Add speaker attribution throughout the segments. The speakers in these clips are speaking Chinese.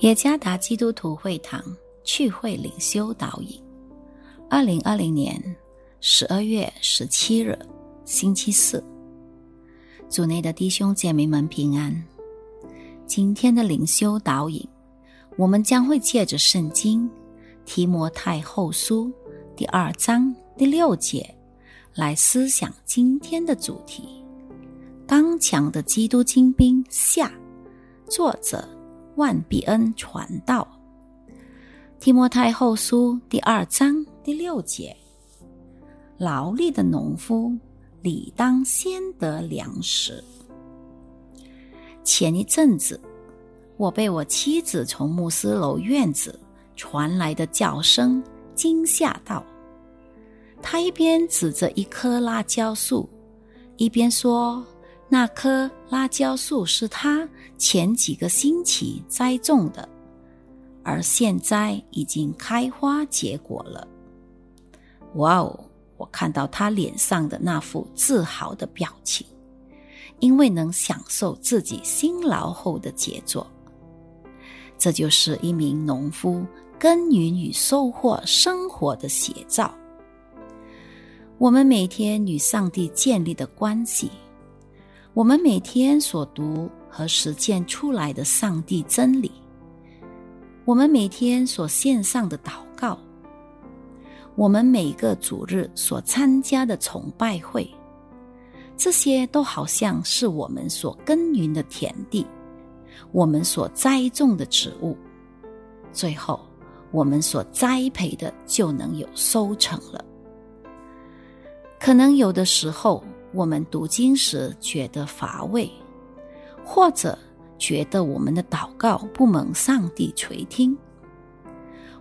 Speaker 1: 耶加达基督徒会堂聚会领袖导引，二零二零年十二月十七日，星期四。组内的弟兄姐妹们平安。今天的灵修导引，我们将会借着圣经提摩太后书第二章第六节来思想今天的主题：刚强的基督精兵下。作者。万必恩传道，提摩太后书第二章第六节：劳力的农夫理当先得粮食。前一阵子，我被我妻子从牧师楼院子传来的叫声惊吓到。她一边指着一棵辣椒树，一边说。那棵辣椒树是他前几个星期栽种的，而现在已经开花结果了。哇哦！我看到他脸上的那副自豪的表情，因为能享受自己辛劳后的杰作。这就是一名农夫耕耘与收获生活的写照。我们每天与上帝建立的关系。我们每天所读和实践出来的上帝真理，我们每天所献上的祷告，我们每个主日所参加的崇拜会，这些都好像是我们所耕耘的田地，我们所栽种的植物，最后我们所栽培的就能有收成了。可能有的时候。我们读经时觉得乏味，或者觉得我们的祷告不蒙上帝垂听，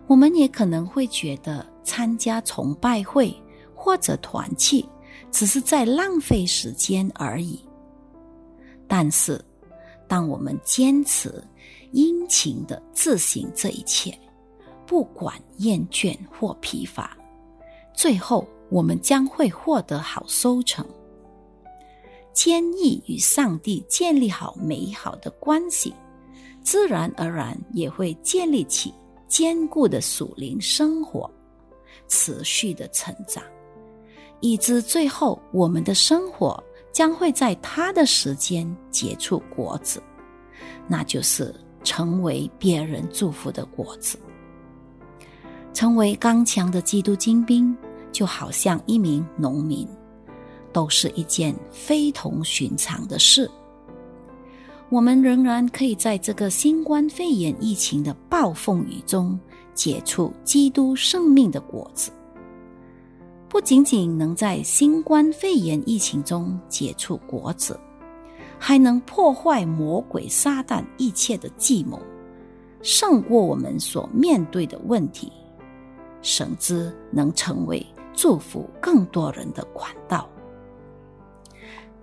Speaker 1: 我们也可能会觉得参加崇拜会或者团契只是在浪费时间而已。但是，当我们坚持殷勤的自行这一切，不管厌倦或疲乏，最后我们将会获得好收成。坚毅与上帝建立好美好的关系，自然而然也会建立起坚固的属灵生活，持续的成长，以至最后我们的生活将会在他的时间结出果子，那就是成为别人祝福的果子。成为刚强的基督精兵，就好像一名农民。都是一件非同寻常的事。我们仍然可以在这个新冠肺炎疫情的暴风雨中结出基督生命的果子。不仅仅能在新冠肺炎疫情中结出果子，还能破坏魔鬼撒旦一切的计谋，胜过我们所面对的问题，甚至能成为祝福更多人的管道。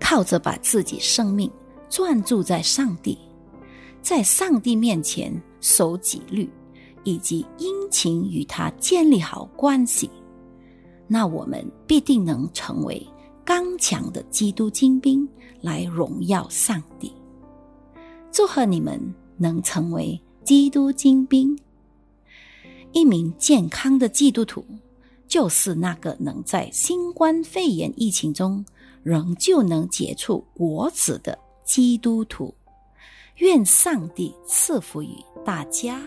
Speaker 1: 靠着把自己生命专注在上帝，在上帝面前守纪律，以及殷勤与他建立好关系，那我们必定能成为刚强的基督精兵，来荣耀上帝。祝贺你们能成为基督精兵。一名健康的基督徒，就是那个能在新冠肺炎疫情中。仍旧能结出果子的基督徒，愿上帝赐福于大家。